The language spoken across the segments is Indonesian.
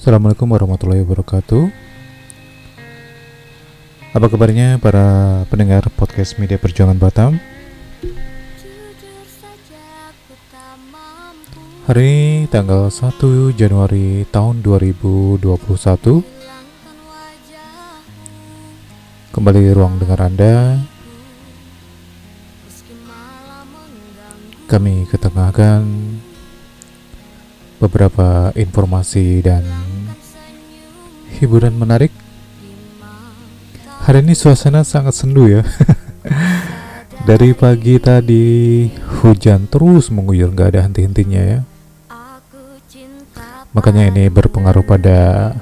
Assalamualaikum warahmatullahi wabarakatuh. Apa kabarnya para pendengar podcast Media Perjuangan Batam? Hari tanggal 1 Januari tahun 2021 Kembali di ruang dengar Anda Kami ketengahkan beberapa informasi dan hiburan menarik. Hari ini suasana sangat sendu ya. Dari pagi tadi hujan terus mengguyur nggak ada henti-hentinya ya. Makanya ini berpengaruh pada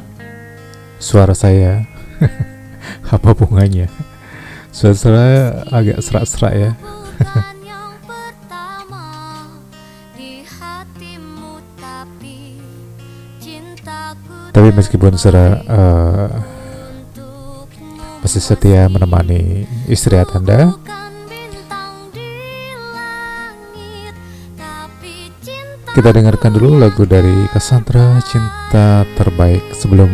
suara saya. Apa bunganya? Suara agak serak-serak ya. Tapi meskipun secara uh, masih setia menemani istri Anda, kita dengarkan dulu lagu dari Cassandra Cinta Terbaik sebelum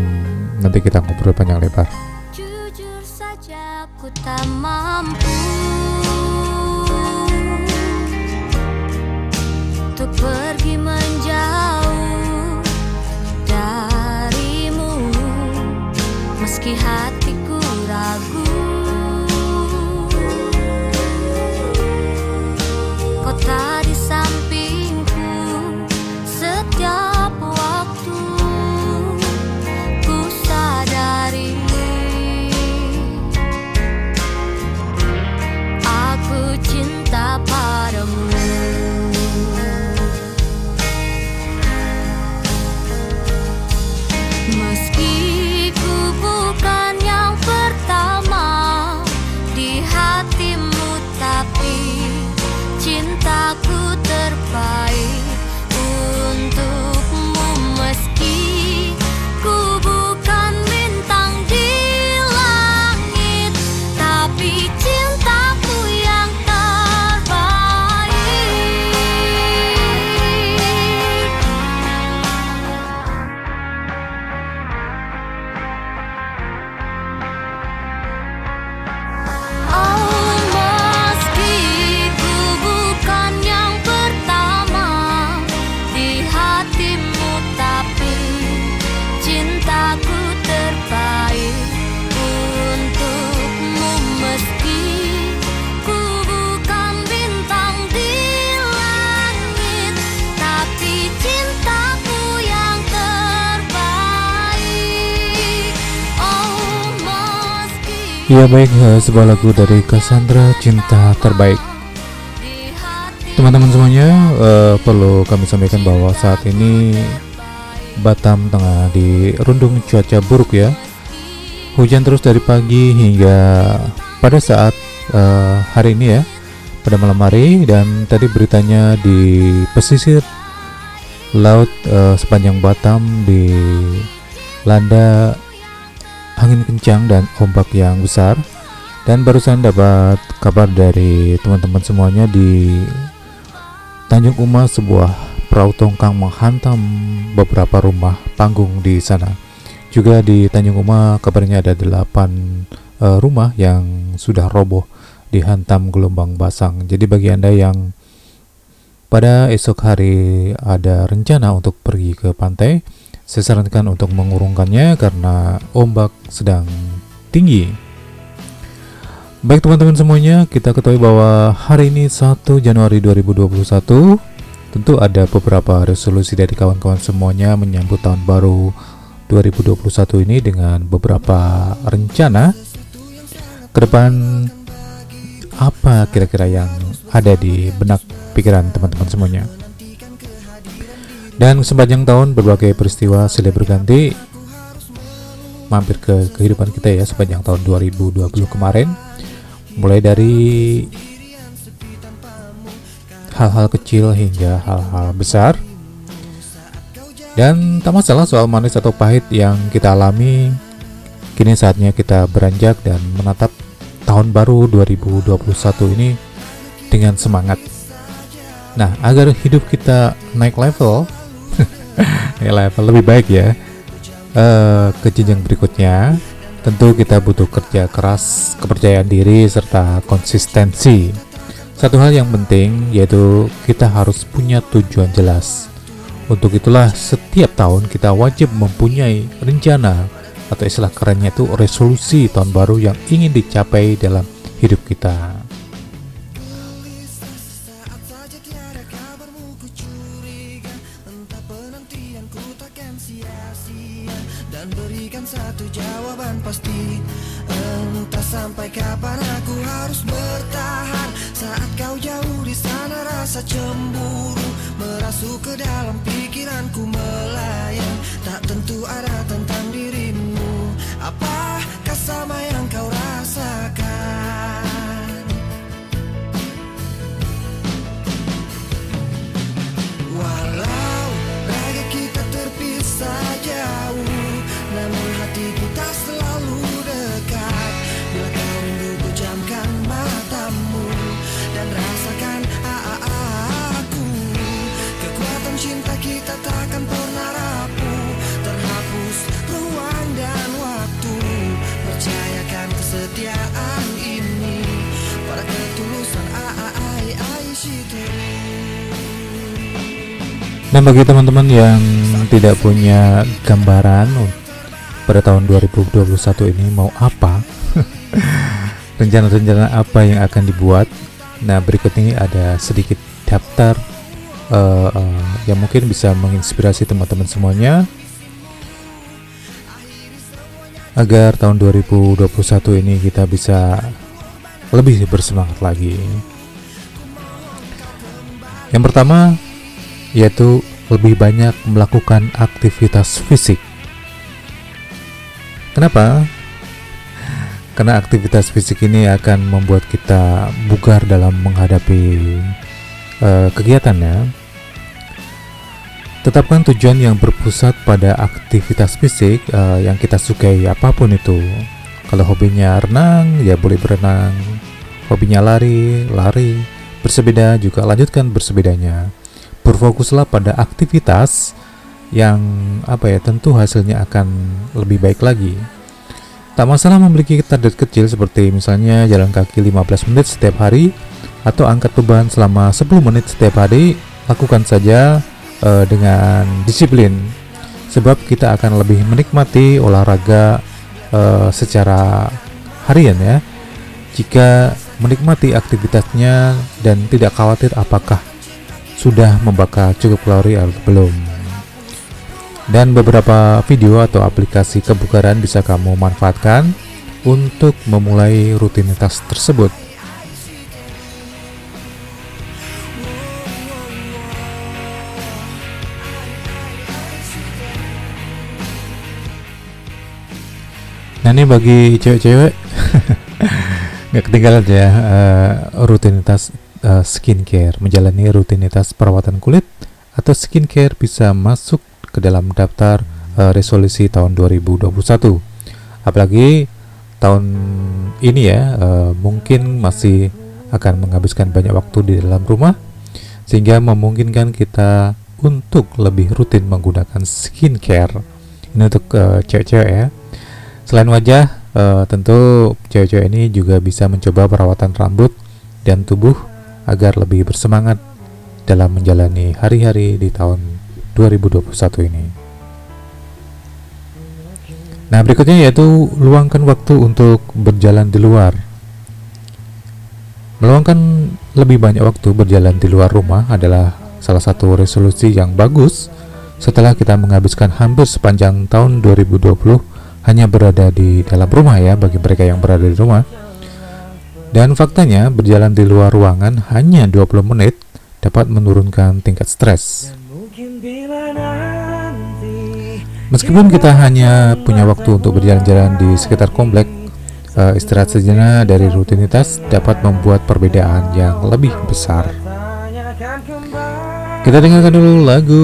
nanti kita ngobrol panjang lebar. Ya baik, sebuah lagu dari Cassandra Cinta Terbaik. Teman-teman semuanya, uh, perlu kami sampaikan bahwa saat ini Batam tengah dirundung cuaca buruk ya. Hujan terus dari pagi hingga pada saat uh, hari ini ya, pada malam hari dan tadi beritanya di pesisir laut uh, sepanjang Batam di landa angin kencang dan ombak yang besar dan barusan dapat kabar dari teman-teman semuanya di Tanjung Uma sebuah perahu tongkang menghantam beberapa rumah panggung di sana. Juga di Tanjung Uma kabarnya ada delapan uh, rumah yang sudah roboh dihantam gelombang basang. Jadi bagi Anda yang pada esok hari ada rencana untuk pergi ke pantai, saya sarankan untuk mengurungkannya karena ombak sedang tinggi. Baik teman-teman semuanya, kita ketahui bahwa hari ini 1 Januari 2021 tentu ada beberapa resolusi dari kawan-kawan semuanya menyambut tahun baru 2021 ini dengan beberapa rencana ke depan apa kira-kira yang ada di benak pikiran teman-teman semuanya. Dan sepanjang tahun berbagai peristiwa silih berganti mampir ke kehidupan kita ya sepanjang tahun 2020 kemarin. Mulai dari hal-hal kecil hingga hal-hal besar. Dan tak masalah soal manis atau pahit yang kita alami kini saatnya kita beranjak dan menatap tahun baru 2021 ini dengan semangat nah agar hidup kita naik level level lebih baik ya uh, ke jenjang berikutnya, tentu kita butuh kerja keras, kepercayaan diri, serta konsistensi. Satu hal yang penting yaitu kita harus punya tujuan jelas. Untuk itulah setiap tahun kita wajib mempunyai rencana atau istilah kerennya itu resolusi tahun baru yang ingin dicapai dalam hidup kita. Nah bagi teman-teman yang tidak punya gambaran pada tahun 2021 ini mau apa rencana-rencana apa yang akan dibuat? Nah berikut ini ada sedikit daftar uh, uh, yang mungkin bisa menginspirasi teman-teman semuanya. Agar tahun 2021 ini kita bisa lebih bersemangat lagi. Yang pertama yaitu lebih banyak melakukan aktivitas fisik. Kenapa? Karena aktivitas fisik ini akan membuat kita bugar dalam menghadapi uh, kegiatannya. Tetapkan tujuan yang berpusat pada aktivitas fisik uh, yang kita sukai apa pun itu. Kalau hobinya renang, ya boleh berenang. Hobinya lari, lari. Bersepeda juga lanjutkan bersepedanya berfokuslah pada aktivitas yang apa ya tentu hasilnya akan lebih baik lagi. Tak masalah memiliki target kecil seperti misalnya jalan kaki 15 menit setiap hari atau angkat beban selama 10 menit setiap hari, lakukan saja uh, dengan disiplin. Sebab kita akan lebih menikmati olahraga uh, secara harian ya. Jika menikmati aktivitasnya dan tidak khawatir apakah sudah membakar cukup kalori atau belum. Dan beberapa video atau aplikasi kebugaran bisa kamu manfaatkan untuk memulai rutinitas tersebut. Nah ini bagi cewek-cewek nggak ketinggalan ya uh, rutinitas uh, skincare, menjalani rutinitas perawatan kulit atau skincare bisa masuk ke dalam daftar uh, resolusi tahun 2021. Apalagi tahun ini ya, uh, mungkin masih akan menghabiskan banyak waktu di dalam rumah sehingga memungkinkan kita untuk lebih rutin menggunakan skincare. Ini untuk cewek-cewek ya. Selain wajah, uh, tentu cewek-cewek ini juga bisa mencoba perawatan rambut dan tubuh agar lebih bersemangat dalam menjalani hari-hari di tahun 2021 ini. Nah, berikutnya yaitu luangkan waktu untuk berjalan di luar. Meluangkan lebih banyak waktu berjalan di luar rumah adalah salah satu resolusi yang bagus setelah kita menghabiskan hampir sepanjang tahun 2020 hanya berada di dalam rumah ya bagi mereka yang berada di rumah dan faktanya, berjalan di luar ruangan hanya 20 menit dapat menurunkan tingkat stres. Meskipun kita hanya punya waktu untuk berjalan-jalan di sekitar komplek, uh, istirahat sejenak dari rutinitas dapat membuat perbedaan yang lebih besar. Kita dengarkan dulu lagu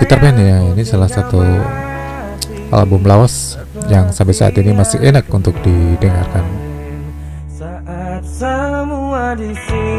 Peter Pan ya. Ini salah satu album lawas yang sampai saat ini masih enak untuk didengarkan semua di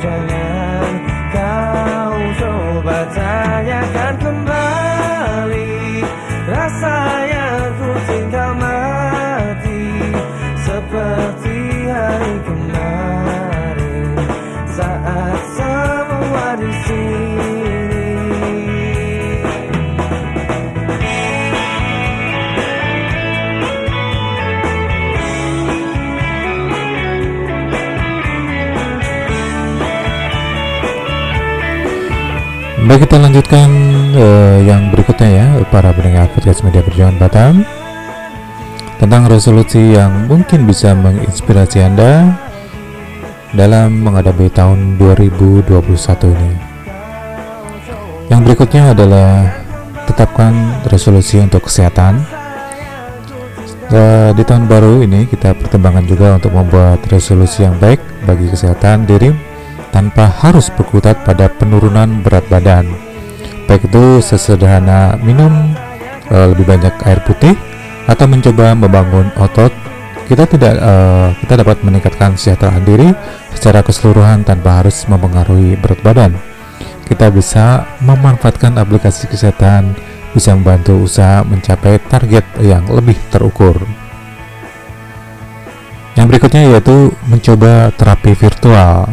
jangan kau coba tanyakan kembali. Rasa yang ku tinggal mati Seperti hari kemarin. Saat semua di sini Baik kita lanjutkan eh, yang berikutnya ya para pendengar podcast media perjuangan Batam tentang resolusi yang mungkin bisa menginspirasi Anda dalam menghadapi tahun 2021 ini. Yang berikutnya adalah tetapkan resolusi untuk kesehatan. Eh, di tahun baru ini kita pertimbangkan juga untuk membuat resolusi yang baik bagi kesehatan diri tanpa harus berkutat pada penurunan berat badan. Baik itu sesederhana minum eh, lebih banyak air putih atau mencoba membangun otot, kita tidak eh, kita dapat meningkatkan kesejahteraan diri secara keseluruhan tanpa harus mempengaruhi berat badan. Kita bisa memanfaatkan aplikasi kesehatan bisa membantu usaha mencapai target yang lebih terukur. Yang berikutnya yaitu mencoba terapi virtual.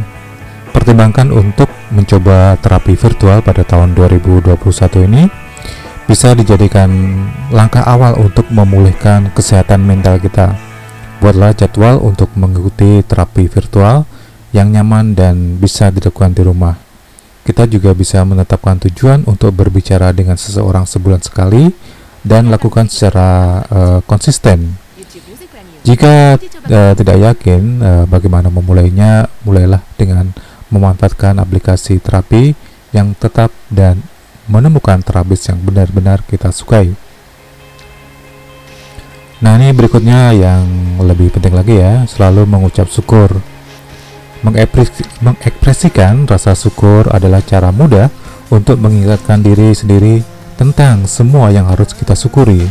Pertimbangkan untuk mencoba terapi virtual pada tahun 2021 ini bisa dijadikan langkah awal untuk memulihkan kesehatan mental kita. Buatlah jadwal untuk mengikuti terapi virtual yang nyaman dan bisa dilakukan di rumah. Kita juga bisa menetapkan tujuan untuk berbicara dengan seseorang sebulan sekali dan lakukan secara uh, konsisten. Jika uh, tidak yakin uh, bagaimana memulainya, mulailah dengan memanfaatkan aplikasi terapi yang tetap dan menemukan terapis yang benar-benar kita sukai. Nah, ini berikutnya yang lebih penting lagi ya, selalu mengucap syukur. Mengekspresikan rasa syukur adalah cara mudah untuk mengingatkan diri sendiri tentang semua yang harus kita syukuri.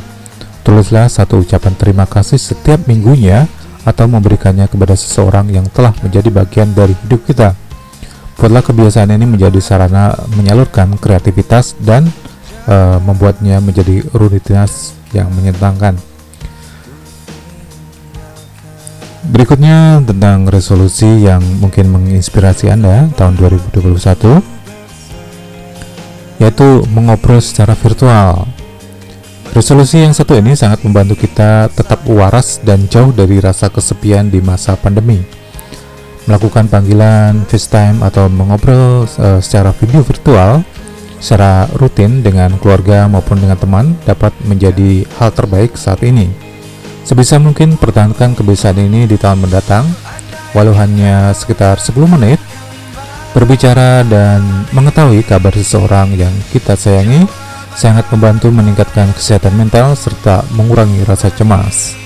Tulislah satu ucapan terima kasih setiap minggunya atau memberikannya kepada seseorang yang telah menjadi bagian dari hidup kita. Buatlah kebiasaan ini menjadi sarana menyalurkan kreativitas dan uh, membuatnya menjadi rutinitas yang menyenangkan. Berikutnya tentang resolusi yang mungkin menginspirasi Anda tahun 2021 yaitu mengobrol secara virtual. Resolusi yang satu ini sangat membantu kita tetap waras dan jauh dari rasa kesepian di masa pandemi. Melakukan panggilan FaceTime atau mengobrol uh, secara video virtual secara rutin dengan keluarga maupun dengan teman dapat menjadi hal terbaik saat ini. Sebisa mungkin pertahankan kebiasaan ini di tahun mendatang, walau hanya sekitar 10 menit. Berbicara dan mengetahui kabar seseorang yang kita sayangi sangat membantu meningkatkan kesehatan mental serta mengurangi rasa cemas.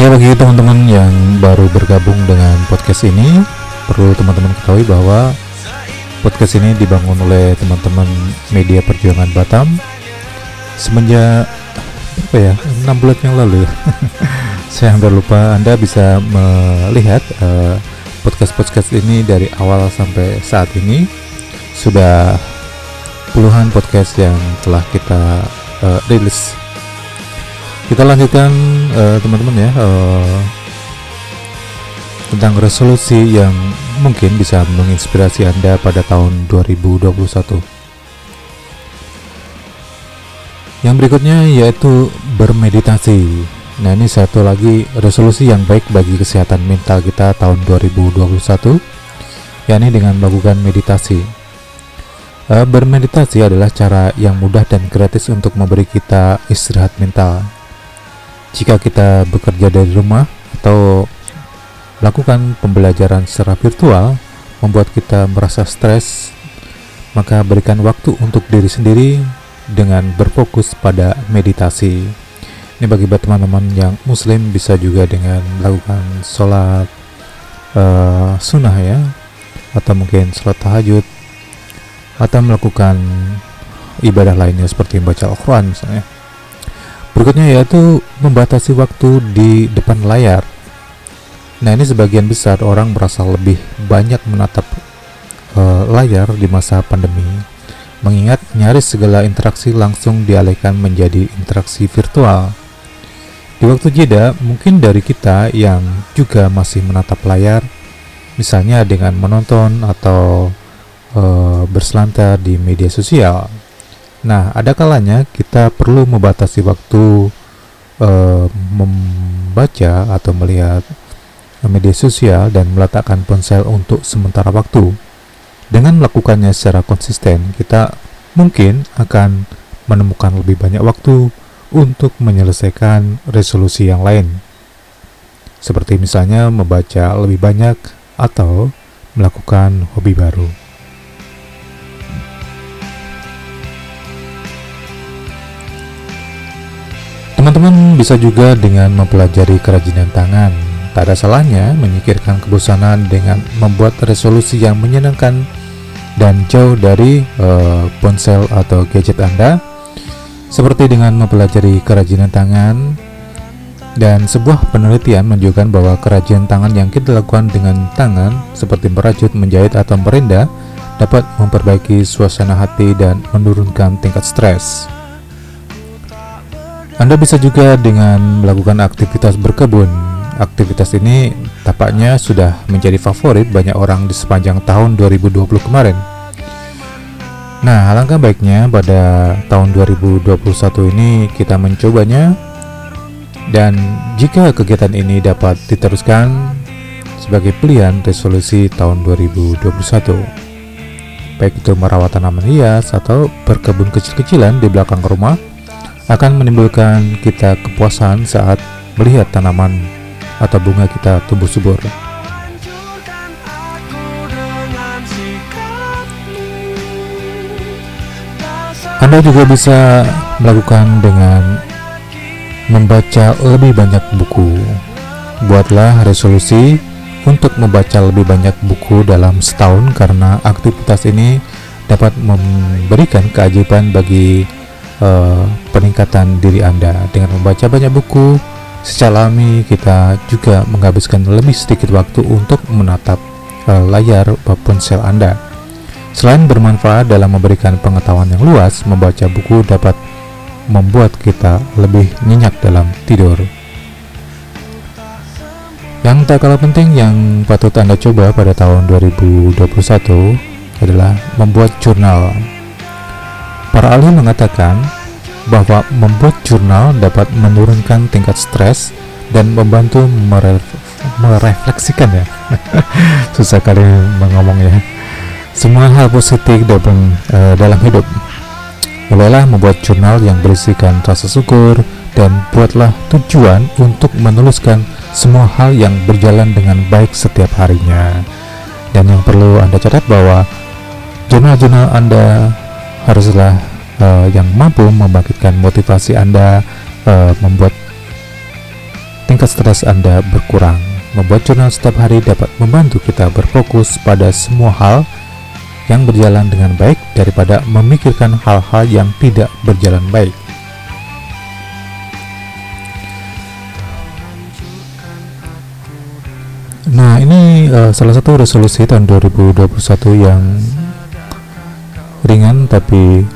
Ya bagi teman-teman yang baru bergabung dengan podcast ini Perlu teman-teman ketahui bahwa podcast ini dibangun oleh teman-teman media perjuangan Batam Semenjak apa ya 6 bulan yang lalu ya. Saya hampir lupa Anda bisa melihat uh, podcast-podcast ini dari awal sampai saat ini Sudah puluhan podcast yang telah kita uh, rilis kita lanjutkan uh, teman-teman ya uh, tentang resolusi yang mungkin bisa menginspirasi Anda pada tahun 2021. Yang berikutnya yaitu bermeditasi. Nah, ini satu lagi resolusi yang baik bagi kesehatan mental kita tahun 2021, yakni dengan melakukan meditasi. Uh, bermeditasi adalah cara yang mudah dan gratis untuk memberi kita istirahat mental jika kita bekerja dari rumah atau lakukan pembelajaran secara virtual membuat kita merasa stres, maka berikan waktu untuk diri sendiri dengan berfokus pada meditasi. Ini bagi teman-teman yang muslim bisa juga dengan melakukan sholat uh, sunnah ya, atau mungkin sholat tahajud, atau melakukan ibadah lainnya seperti membaca Al-Quran misalnya. Berikutnya yaitu membatasi waktu di depan layar. Nah, ini sebagian besar orang merasa lebih banyak menatap uh, layar di masa pandemi, mengingat nyaris segala interaksi langsung dialihkan menjadi interaksi virtual. Di waktu jeda, mungkin dari kita yang juga masih menatap layar, misalnya dengan menonton atau uh, berselantar di media sosial Nah, ada kalanya kita perlu membatasi waktu uh, membaca atau melihat media sosial dan meletakkan ponsel untuk sementara waktu. Dengan melakukannya secara konsisten, kita mungkin akan menemukan lebih banyak waktu untuk menyelesaikan resolusi yang lain. Seperti misalnya membaca lebih banyak atau melakukan hobi baru. Teman-teman bisa juga dengan mempelajari kerajinan tangan. Tak ada salahnya menyikirkan kebosanan dengan membuat resolusi yang menyenangkan dan jauh dari uh, ponsel atau gadget Anda. Seperti dengan mempelajari kerajinan tangan dan sebuah penelitian menunjukkan bahwa kerajinan tangan yang kita lakukan dengan tangan seperti merajut, menjahit atau merinda dapat memperbaiki suasana hati dan menurunkan tingkat stres. Anda bisa juga dengan melakukan aktivitas berkebun. Aktivitas ini tampaknya sudah menjadi favorit banyak orang di sepanjang tahun 2020 kemarin. Nah, alangkah baiknya pada tahun 2021 ini kita mencobanya dan jika kegiatan ini dapat diteruskan sebagai pilihan resolusi tahun 2021 baik itu merawat tanaman hias atau berkebun kecil-kecilan di belakang rumah akan menimbulkan kita kepuasan saat melihat tanaman atau bunga kita tumbuh subur. Anda juga bisa melakukan dengan membaca lebih banyak buku. Buatlah resolusi untuk membaca lebih banyak buku dalam setahun karena aktivitas ini dapat memberikan keajaiban bagi uh, peningkatan diri Anda dengan membaca banyak buku. Secara alami kita juga menghabiskan lebih sedikit waktu untuk menatap uh, layar ponsel Anda. Selain bermanfaat dalam memberikan pengetahuan yang luas, membaca buku dapat membuat kita lebih nyenyak dalam tidur. Yang tak kalah penting yang patut Anda coba pada tahun 2021 adalah membuat jurnal. Para ahli mengatakan bahwa membuat jurnal dapat menurunkan tingkat stres dan membantu meref merefleksikan ya. Susah kali mengomongnya semua hal positif dalam, uh, dalam hidup mulailah membuat jurnal yang berisikan rasa syukur dan buatlah tujuan untuk menuliskan semua hal yang berjalan dengan baik setiap harinya dan yang perlu anda catat bahwa jurnal-jurnal anda haruslah uh, yang mampu membangkitkan motivasi Anda uh, membuat tingkat stres Anda berkurang. Membuat jurnal setiap hari dapat membantu kita berfokus pada semua hal yang berjalan dengan baik daripada memikirkan hal-hal yang tidak berjalan baik. Nah, ini uh, salah satu resolusi tahun 2021 yang ringan tapi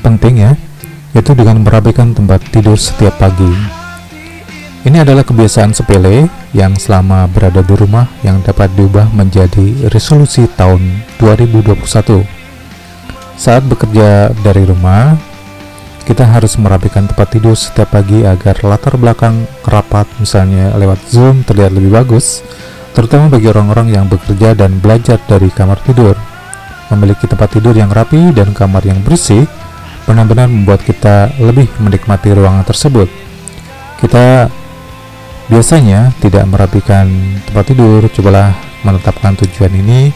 penting ya, yaitu dengan merapikan tempat tidur setiap pagi. Ini adalah kebiasaan sepele yang selama berada di rumah yang dapat diubah menjadi resolusi tahun 2021. Saat bekerja dari rumah, kita harus merapikan tempat tidur setiap pagi agar latar belakang rapat misalnya lewat Zoom terlihat lebih bagus, terutama bagi orang-orang yang bekerja dan belajar dari kamar tidur. Memiliki tempat tidur yang rapi dan kamar yang bersih benar-benar membuat kita lebih menikmati ruangan tersebut. Kita Biasanya tidak merapikan tempat tidur, cobalah menetapkan tujuan ini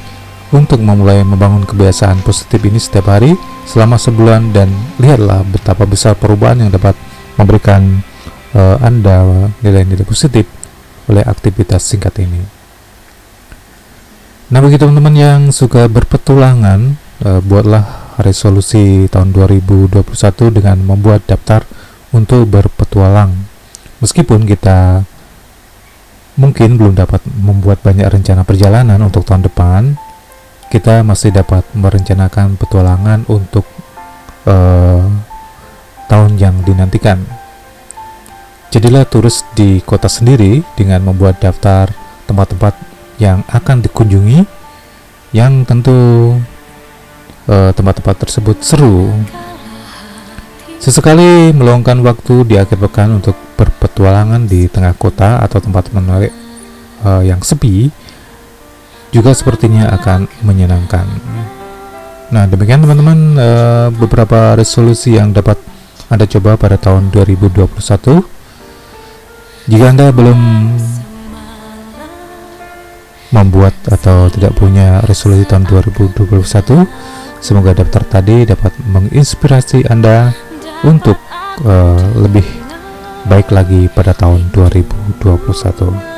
untuk memulai membangun kebiasaan positif ini setiap hari selama sebulan dan lihatlah betapa besar perubahan yang dapat memberikan uh, Anda nilai-nilai positif oleh aktivitas singkat ini. Nah, bagi teman-teman yang suka berpetualangan, uh, buatlah resolusi tahun 2021 dengan membuat daftar untuk berpetualang. Meskipun kita mungkin belum dapat membuat banyak rencana perjalanan untuk tahun depan, kita masih dapat merencanakan petualangan untuk uh, tahun yang dinantikan. Jadilah turis di kota sendiri dengan membuat daftar tempat-tempat yang akan dikunjungi, yang tentu eh, tempat-tempat uh, tersebut seru. Sesekali meluangkan waktu di akhir pekan untuk berpetualangan di tengah kota atau tempat menarik uh, yang sepi juga sepertinya akan menyenangkan. Nah, demikian teman-teman uh, beberapa resolusi yang dapat Anda coba pada tahun 2021. Jika Anda belum membuat atau tidak punya resolusi tahun 2021, semoga daftar tadi dapat menginspirasi Anda untuk uh, lebih baik lagi pada tahun 2021.